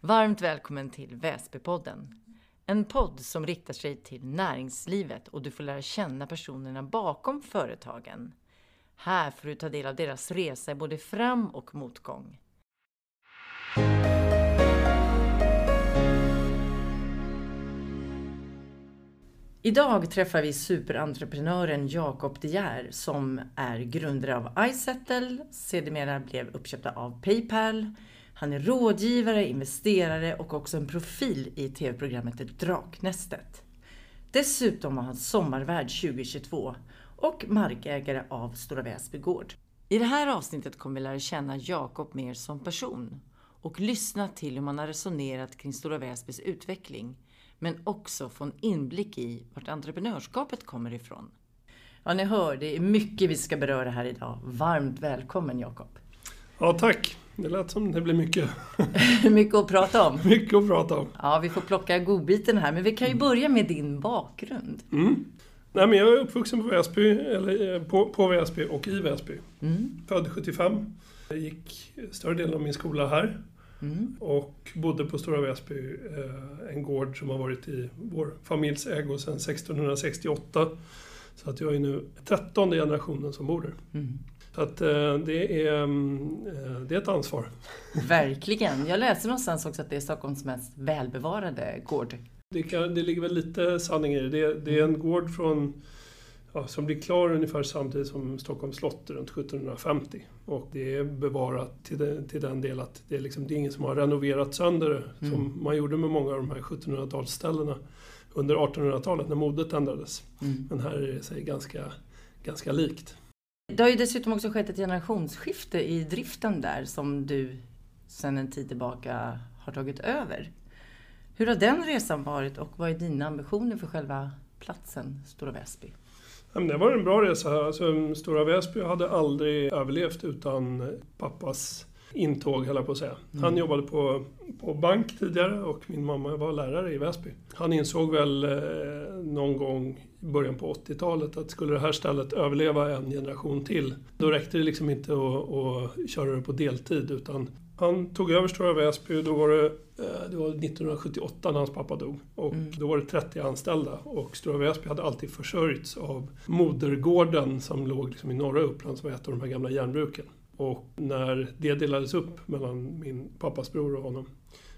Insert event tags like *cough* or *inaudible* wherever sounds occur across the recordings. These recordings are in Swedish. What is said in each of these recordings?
Varmt välkommen till Väsbypodden. En podd som riktar sig till näringslivet och du får lära känna personerna bakom företagen. Här får du ta del av deras resa i både fram och motgång. Idag träffar vi superentreprenören Jakob De Geer som är grundare av iSettle, sedermera blev uppköpta av Paypal. Han är rådgivare, investerare och också en profil i tv-programmet Draknästet. Dessutom var han sommarvärd 2022 och markägare av Stora Väsby gård. I det här avsnittet kommer vi lära känna Jakob mer som person och lyssna till hur man har resonerat kring Stora Väsbys utveckling men också få en inblick i vart entreprenörskapet kommer ifrån. Ja, ni hör, det är mycket vi ska beröra här idag. Varmt välkommen Jakob! Ja, tack! Det lät som det blir mycket. *laughs* mycket att prata om. Mycket att prata om. Ja, vi får plocka godbiten här, men vi kan ju börja med din bakgrund. Mm. Nej, men jag är uppvuxen på Väsby, eller eh, på, på Väsby och i Väsby. Mm. Född 75. Jag gick större delen av min skola här. Mm. Och bodde på Stora Väsby, eh, en gård som har varit i vår familjs ägo sedan 1668. Så att jag är nu trettonde generationen som bor där. Mm. Så att eh, det är, mm, det är ett ansvar. Verkligen. Jag läste någonstans också att det är Stockholms mest välbevarade gård. Det, kan, det ligger väl lite sanning i det. Det, det är en gård från ja, som blir klar ungefär samtidigt som Stockholms slott runt 1750. Och det är bevarat till, den, till den del att det är, liksom, det är ingen som har renoverat sönder det, mm. som man gjorde med många av de här 1700-talsställena under 1800-talet när modet ändrades. Mm. Men här är det sig ganska, ganska likt. Det har ju dessutom också skett ett generationsskifte i driften där som du sedan en tid tillbaka har tagit över. Hur har den resan varit och vad är dina ambitioner för själva platsen Stora Väsby? Det var en bra resa. Alltså, Stora Väsby hade aldrig överlevt utan pappas intåg, höll jag på att säga. Mm. Han jobbade på, på bank tidigare och min mamma var lärare i Väsby. Han insåg väl eh, någon gång i början på 80-talet att skulle det här stället överleva en generation till, då räckte det liksom inte att, att köra det på deltid utan han tog över Stora Väsby, då var det, eh, det var 1978 när hans pappa dog. Och mm. då var det 30 anställda och Stora Väsby hade alltid försörjts av modergården som låg liksom i norra Uppland som var ett av de här gamla järnbruken. Och när det delades upp mellan min pappas bror och honom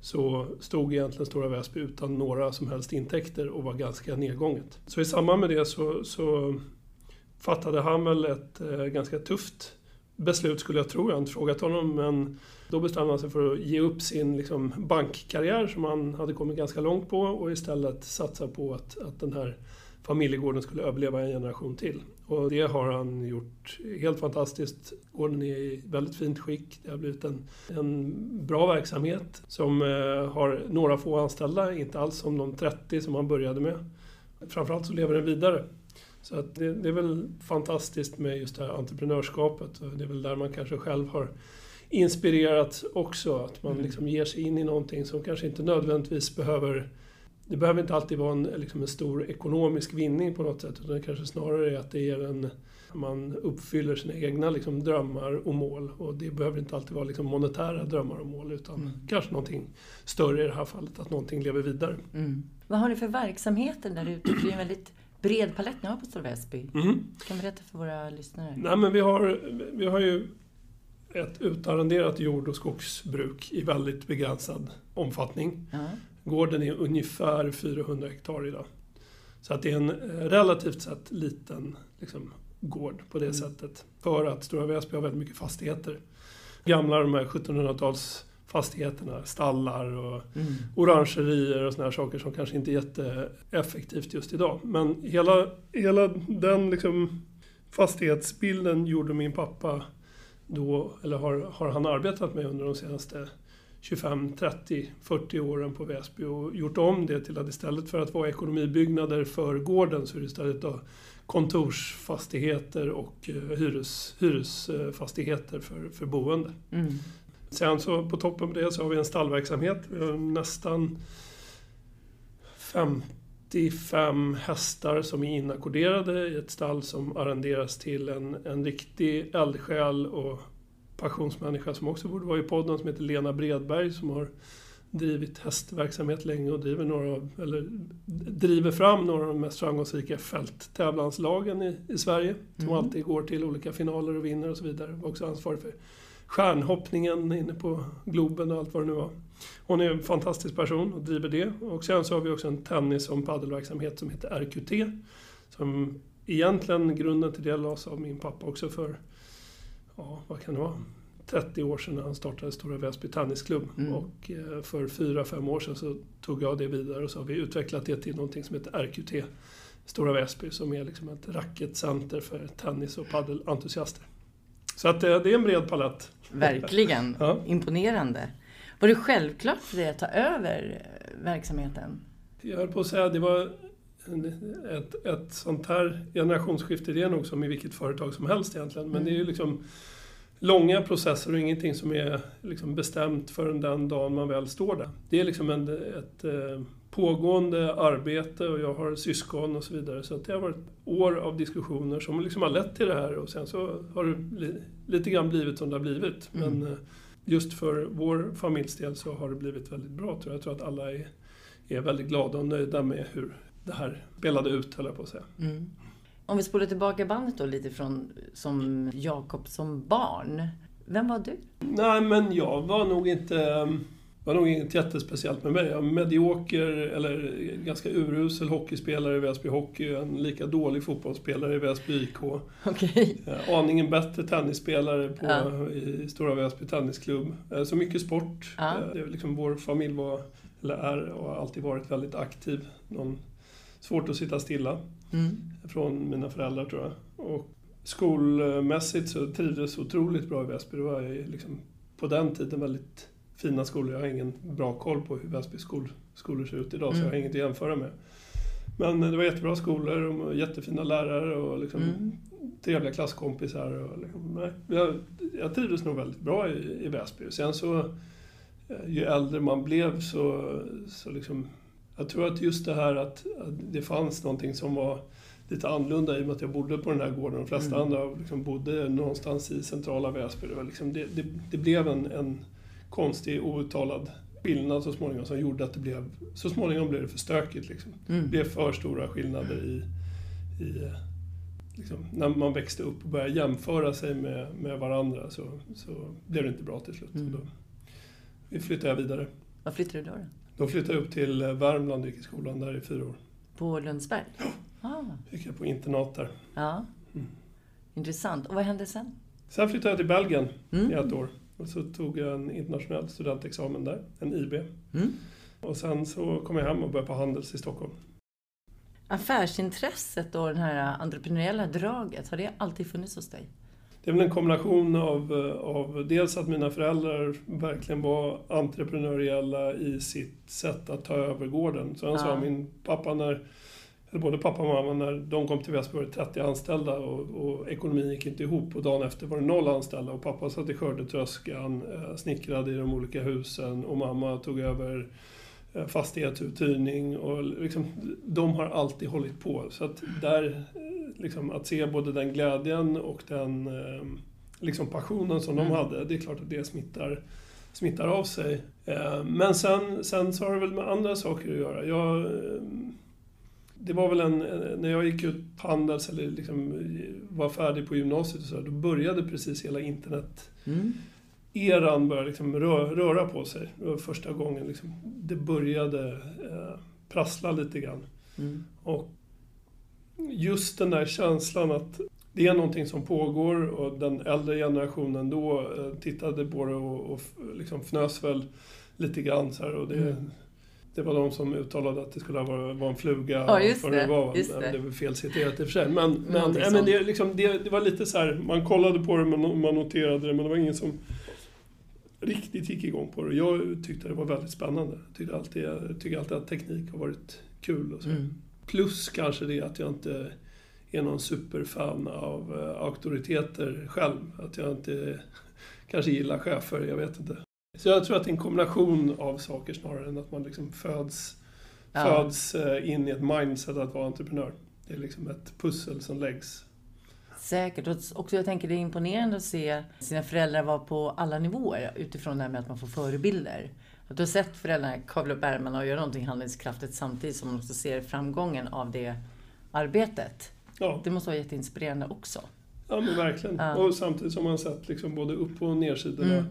så stod egentligen Stora Väsby utan några som helst intäkter och var ganska nedgånget. Så i samband med det så, så fattade han väl ett eh, ganska tufft beslut skulle jag tro, jag har inte frågat honom, men då bestämde han sig för att ge upp sin liksom, bankkarriär som han hade kommit ganska långt på och istället satsa på att, att den här familjegården skulle överleva en generation till. Och det har han gjort helt fantastiskt. Gården är i väldigt fint skick. Det har blivit en, en bra verksamhet som eh, har några få anställda, inte alls som de 30 som han började med. Framförallt så lever den vidare. Så att det, det, är väl fantastiskt med just det här entreprenörskapet. Det är väl där man kanske själv har inspirerat också. Att man mm. liksom ger sig in i någonting som kanske inte nödvändigtvis behöver det behöver inte alltid vara en, liksom en stor ekonomisk vinning på något sätt utan det kanske snarare är att det ger en man uppfyller sina egna liksom, drömmar och mål. Och det behöver inte alltid vara liksom, monetära drömmar och mål utan mm. kanske någonting större i det här fallet, att någonting lever vidare. Mm. Vad har ni för verksamheter där ute? Det är en väldigt bred palett ni har på Stora Väsby. Mm. Kan du berätta för våra lyssnare? Nej, men vi, har, vi har ju ett utarrenderat jord och skogsbruk i väldigt begränsad omfattning. Ja. Gården är ungefär 400 hektar idag. Så att det är en relativt sett liten liksom, gård på det mm. sättet. För att Stora Väsby har väldigt mycket fastigheter. Gamla de här 1700-tals fastigheterna, stallar och mm. orangerier och såna här saker som kanske inte är jätteeffektivt just idag. Men hela, hela den liksom fastighetsbilden gjorde min pappa då, eller har, har han arbetat med under de senaste 25, 30, 40 åren på Väsby och gjort om det till att istället för att vara ekonomibyggnader för gården så är det istället då kontorsfastigheter och eh, hyres, hyresfastigheter för, för boende. Mm. Sen så på toppen på det så har vi en stallverksamhet. Vi har nästan 55 hästar som är inackorderade i ett stall som arrenderas till en, en riktig eldsjäl och passionsmänniska som också borde vara i podden som heter Lena Bredberg som har drivit hästverksamhet länge och driver, några, eller driver fram några av de mest framgångsrika fälttävlanslagen i, i Sverige. Som Mm. alltid går till olika finaler och vinner och så vidare. Var också ansvarig för stjärnhoppningen inne på Globen och allt vad det nu var. Hon är en fantastisk person och driver det. Och sen så har vi också en tennis och paddelverksamhet som heter RQT. Som egentligen, grunden till det lades av min pappa också för, ja vad kan det vara? 30 år sedan han startade Stora Väsby Tennisklubb. Mm. Och eh, för 4-5 år sedan så tog jag det vidare och så har vi utvecklat det till någonting som heter RQT Stora Väsby som är liksom ett racketcenter för tennis och paddelentusiaster. Så att eh, det är en bred palett. Verkligen. *laughs* Ja. Imponerande. Var det självklart för dig att ta över eh, verksamheten? Jag höll på att säga, det var ett, ett sånt här generationsskifte, det är nog som i vilket företag som helst egentligen. Men det är ju liksom långa processer och ingenting som är liksom bestämt förrän den dagen man väl står där. Det är liksom en, ett eh, pågående arbete och jag har syskon och så vidare. Så det har varit år av diskussioner som liksom har lett till det här och sen så har det li, lite grann blivit som det har blivit. Mm. Men eh, just för vår familjs del så har det blivit väldigt bra tror jag. Jag tror att alla är, är väldigt glada och nöjda med hur det här spelade ut, höll jag på att säga. Mm. Om vi spolar tillbaka bandet då lite från som Jakob som barn. Vem var du? Nej, men jag var nog inte... var nog inget jättespeciellt med mig. Jag var medioker, eller ganska urusel hockeyspelare i Väsby Hockey. En lika dålig fotbollsspelare i Väsby IK. Okej. Eh, Aningen bättre tennisspelare på, Ja. i Stora Väsby Tennisklubb. Eh, Så mycket sport. Ja. Eh, liksom vår familj var, eller är och har alltid varit väldigt aktiv. Någon, svårt att sitta stilla Mm. från mina föräldrar tror jag. Och skolmässigt så trivdes otroligt bra i Väsby. Det var liksom på den tiden väldigt fina skolor. Jag har ingen bra koll på hur Väsby skol, skolor ser ut idag så jag har Mm. inget att jämföra med. Men det var jättebra skolor och jättefina lärare och liksom Mm. trevliga klasskompisar. Och liksom, nej, jag, jag trivdes nog väldigt bra i, i Väsby. Sen så, eh, ju äldre man blev så, så liksom, jag tror att just det här att, att det fanns någonting som var lite annorlunda i och med att jag bodde på den här gården. De flesta Mm. andra liksom bodde någonstans i centrala Väsby. Det, var liksom, det, det, det blev en, en konstig outtalad skillnad så småningom som gjorde att det blev, så småningom blev det för stökigt. Liksom. Det Mm. blev för stora skillnader i, i liksom, när man växte upp och började jämföra sig med, med varandra så, så blev det inte bra till slut. Mm. Då, vi flyttade vidare. Var flyttade du då? då? Då flyttade jag upp till eh, Värmland och gick i skolan där i fyra år. På Lundsberg? Ah, Gick jag på internat där. ja. Mm. Intressant. Och vad hände sen? Sen flyttade jag till Belgien Mm. i ett år. Och så tog jag en internationell studentexamen där, en IB. Mm. Och sen så kom jag hem och började på Handels i Stockholm. Affärsintresset och det här entreprenöriella draget, har det alltid funnits hos dig? Det är väl en kombination av, eh, av dels att mina föräldrar verkligen var entreprenöriella i sitt sätt att ta över gården. Så han Ja. sa min pappa när, eller både pappa och mamma, när de kom till Väsby var det 30 anställda och, och ekonomin gick inte ihop. Och dagen efter var det noll anställda och pappa satt i skördetröskan, eh, snickrade i de olika husen och mamma tog över eh, fastighetsuthyrning och liksom, de har alltid hållit på. Så att där, liksom, att se både den glädjen och den eh, liksom passionen som de Mm. hade, det är klart att det smittar, smittar av sig. Eh, Men sen, sen så har det väl med andra saker att göra. Jag, eh, det var väl en, när jag gick ut på Handels eller liksom var färdig på gymnasiet och så, då började precis hela internet Mm. eran började liksom rö- röra på sig. Det var första gången liksom det började eh, prassla lite grann. Mm. Och just den där känslan att det är någonting som pågår och den äldre generationen då eh, tittade på det och, och liksom fnös väl lite grann så här, och det, Mm. det var de som uttalade att det skulle vara, vara en fluga. Ja, just för det, var. just Men det. det är väl fel citerat i och för sig. Men, men, Någonting nej, men det, liksom, det, det var lite så här, man kollade på det, man, man noterade det, men det var ingen som riktigt gick igång på det. Jag tyckte det var väldigt spännande. Jag tyckte alltid, jag tycker alltid att teknik har varit kul. Och så. Mm. Plus kanske det att jag inte är någon superfan av eh, auktoriteter själv. Att jag inte *laughs* kanske gillar chefer, jag vet inte. Så jag tror att det är en kombination av saker snarare än att man liksom föds, Ja. föds eh, in i ett mindset att vara entreprenör. Det är liksom ett pussel som läggs. Säkert. Och också jag tänker det är imponerande att se sina föräldrar vara på alla nivåer utifrån det här med att man får förebilder. Att du har sett föräldrarna kavla upp ärmarna och göra någonting handlingskraftigt samtidigt som de också ser framgången av det arbetet. Ja. Det måste vara jätteinspirerande också. Ja men verkligen. Ja. Och samtidigt som man sett liksom både upp och nersidorna. Mm.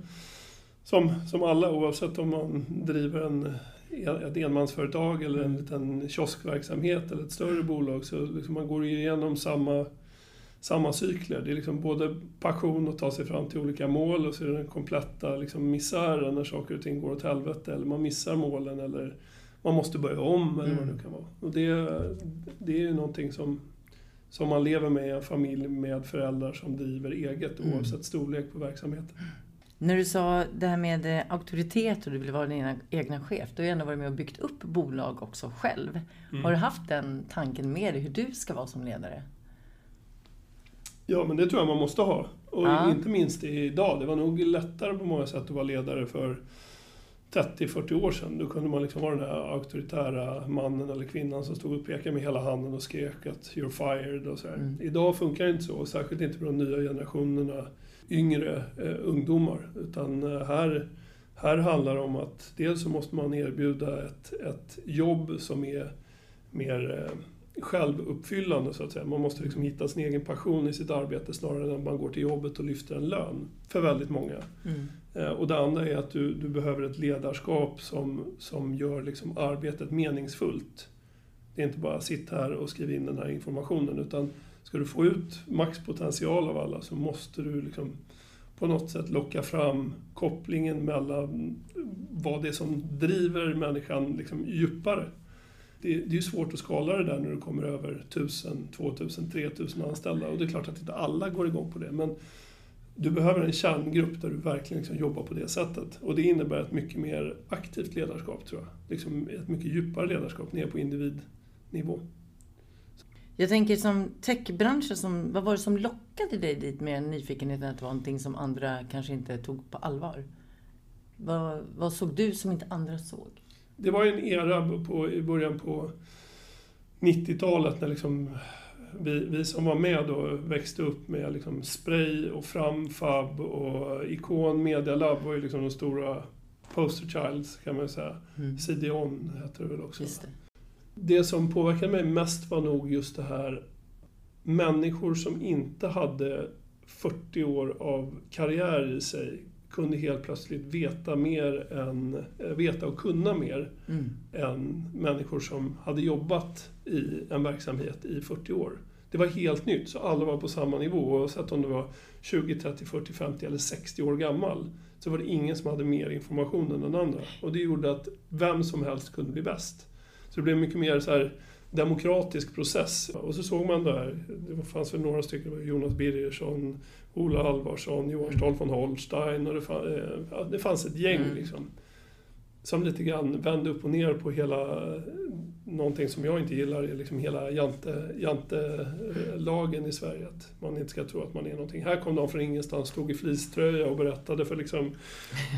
Som, som alla, oavsett om man driver en, ett enmansföretag eller en liten kioskverksamhet eller ett större bolag. Så liksom man går igenom samma, samma cykler. Det är liksom både passion att ta sig fram till olika mål och så är det den kompletta liksom misären när saker och ting går åt helvete. Eller man missar målen eller man måste börja om eller vad det nu kan vara. Och det, det är ju någonting som, som man lever med i en familj med föräldrar som driver eget Mm. oavsett storlek på verksamheten. När du sa det här med eh, auktoritet och du ville vara din egna- chef, då har du ändå varit med och byggt upp bolag också själv. Mm. Har du haft den tanken med dig hur du ska vara som ledare? Ja, men det tror jag man måste ha. Och Ja. inte minst idag. Det var nog lättare på många sätt att vara ledare för 30-40 år sedan. Då kunde man liksom vara den här auktoritära mannen eller kvinnan som stod och pekade med hela handen och skrek att “you're fired” och sådär. Mm. Idag funkar det inte så, särskilt inte på de nya generationerna yngre eh, ungdomar. Utan eh, här, här handlar det om att dels så måste man erbjuda ett, ett jobb som är mer eh, självuppfyllande så att säga. Man måste liksom hitta sin egen passion i sitt arbete snarare än att man går till jobbet och lyfter en lön. För väldigt många. Eh, Och det andra är att du, du behöver ett ledarskap som, som gör liksom arbetet meningsfullt. Det är inte bara sitt här och skriv in den här informationen utan ska du få ut maxpotential av alla så måste du liksom på något sätt locka fram kopplingen mellan vad det är som driver människan liksom djupare. Det, det är ju svårt att skala det där när du kommer över 1000, 2000, 3000 anställda och det är klart att inte alla går igång på det men du behöver en kärngrupp där du verkligen liksom jobbar på det sättet. Och det innebär ett mycket mer aktivt ledarskap tror jag. Liksom ett mycket djupare ledarskap ner på individnivå. Jag tänker som techbranschen, som, vad var det som lockade dig dit med nyfikenheten att det var någonting som andra kanske inte tog på allvar? Vad, vad såg du som inte andra såg? Det var ju en era på, i början på 90-talet när liksom vi, vi som var med då växte upp med liksom spray och framfab och Icon Media Lab var ju liksom de stora poster childs kan man säga. CD-ON hette det väl också. Det. Det som påverkade mig mest var nog just det här människor som inte hade 40 år av karriär i sig kunde helt plötsligt veta mer än, eh, veta och kunna mer Mm. än människor som hade jobbat i en verksamhet i 40 år. Det var helt nytt, så alla var på samma nivå. Oavsett om du var 20, 30, 40, 50 eller 60 år gammal så var det ingen som hade mer information än den andra. Och det gjorde att vem som helst kunde bli bäst. Så det blev mycket mer så här demokratisk process. Och så såg man där, det fanns väl några stycken, Jonas Birgersson, Ola Alvarsson, Johan Stahl von Holstein och det, fann, eh, det fanns ett gäng Mm. liksom. Som lite grann vände upp och ner på hela, någonting som jag inte gillar, är liksom hela jante, jante-lagen i Sverige. Att man inte ska tro att man är någonting. Här kom de från ingenstans, stod i fleecetröja och berättade för liksom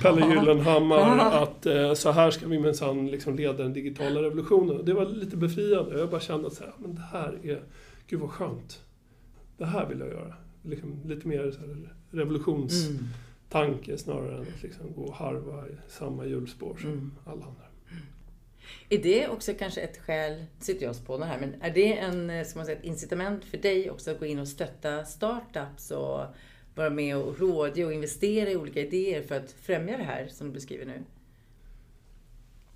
Pelle *laughs* Gyllenhammar att eh, så här ska vi minsann liksom leda den digitala revolutionen. Det var lite befriande. Jag bara kände att så här, men det här är, gud vad skönt. Det här vill jag göra. Liksom lite mer så här Mm. snarare än att liksom gå och harva i samma hjulspår som Mm. alla andra. Är det också kanske ett skäl, sitter jag och spånar här, men är det en, ska man säga, ett incitament för dig också att gå in och stötta startups och vara med och rådge och investera i olika idéer för att främja det här som du beskriver nu?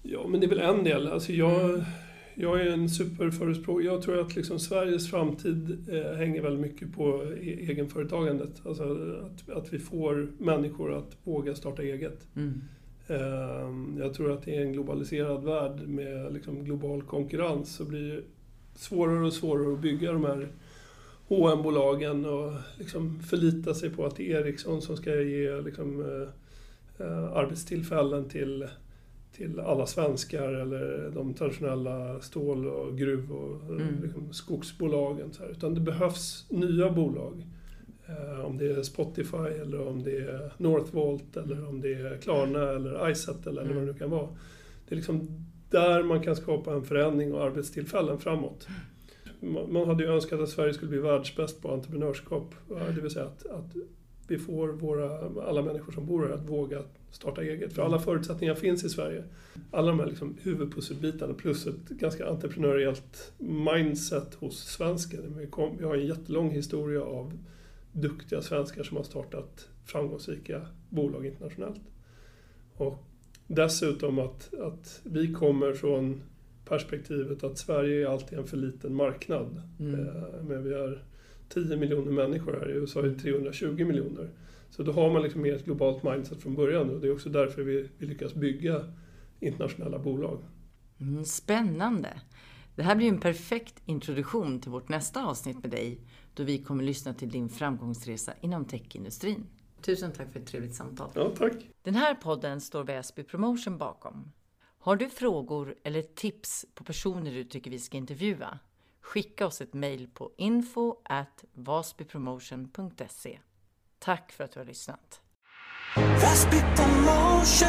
Ja, men det är väl en del. Alltså jag, jag är en superförespråkare. Jag tror att liksom Sveriges framtid eh, hänger väldigt mycket på e- egenföretagandet. Alltså att, att vi får människor att våga starta eget. Mm. Ehm, Jag tror att i en globaliserad värld med liksom global konkurrens så blir det svårare och svårare att bygga de här hm bolagen och liksom förlita sig på att det är Ericsson som ska ge liksom, eh, eh, arbetstillfällen till, till alla svenskar eller de traditionella stål och gruv och eh, Mm. liksom, skogsbolagen. Så här. Utan det behövs nya bolag. Eh, om det är Spotify eller om det är Northvolt eller om det är Klarna eller Izettle eller vad det nu kan vara. Det är liksom där man kan skapa en förändring och arbetstillfällen framåt. Man man hade ju önskat att Sverige skulle bli världsbäst på entreprenörskap. eh, Det vill säga att, att vi får våra, alla människor som bor här att våga starta eget. För alla förutsättningar finns i Sverige. Alla de här liksom huvudpusselbitarna plus ett ganska entreprenöriellt mindset hos svenskar. Vi har en jättelång historia av duktiga svenskar som har startat framgångsrika bolag internationellt. Och dessutom att, att vi kommer från perspektivet att Sverige är alltid en för liten marknad. Mm. Eh, men vi är 10 miljoner människor här, i USA är 320 miljoner. Så då har man liksom mer ett globalt mindset från början och det är också därför vi, vi lyckas bygga internationella bolag. Mm, spännande! Det här blir en perfekt introduktion till vårt nästa avsnitt med dig, då vi kommer lyssna till din framgångsresa inom techindustrin. Tusen tack för ett trevligt samtal. Ja, tack. Den här podden står Väsby Promotion bakom. Har du frågor eller tips på personer du tycker vi ska intervjua? Skicka oss ett mejl på info at vasbypromotion.se. Tack för att du har lyssnat. Vasby Promotion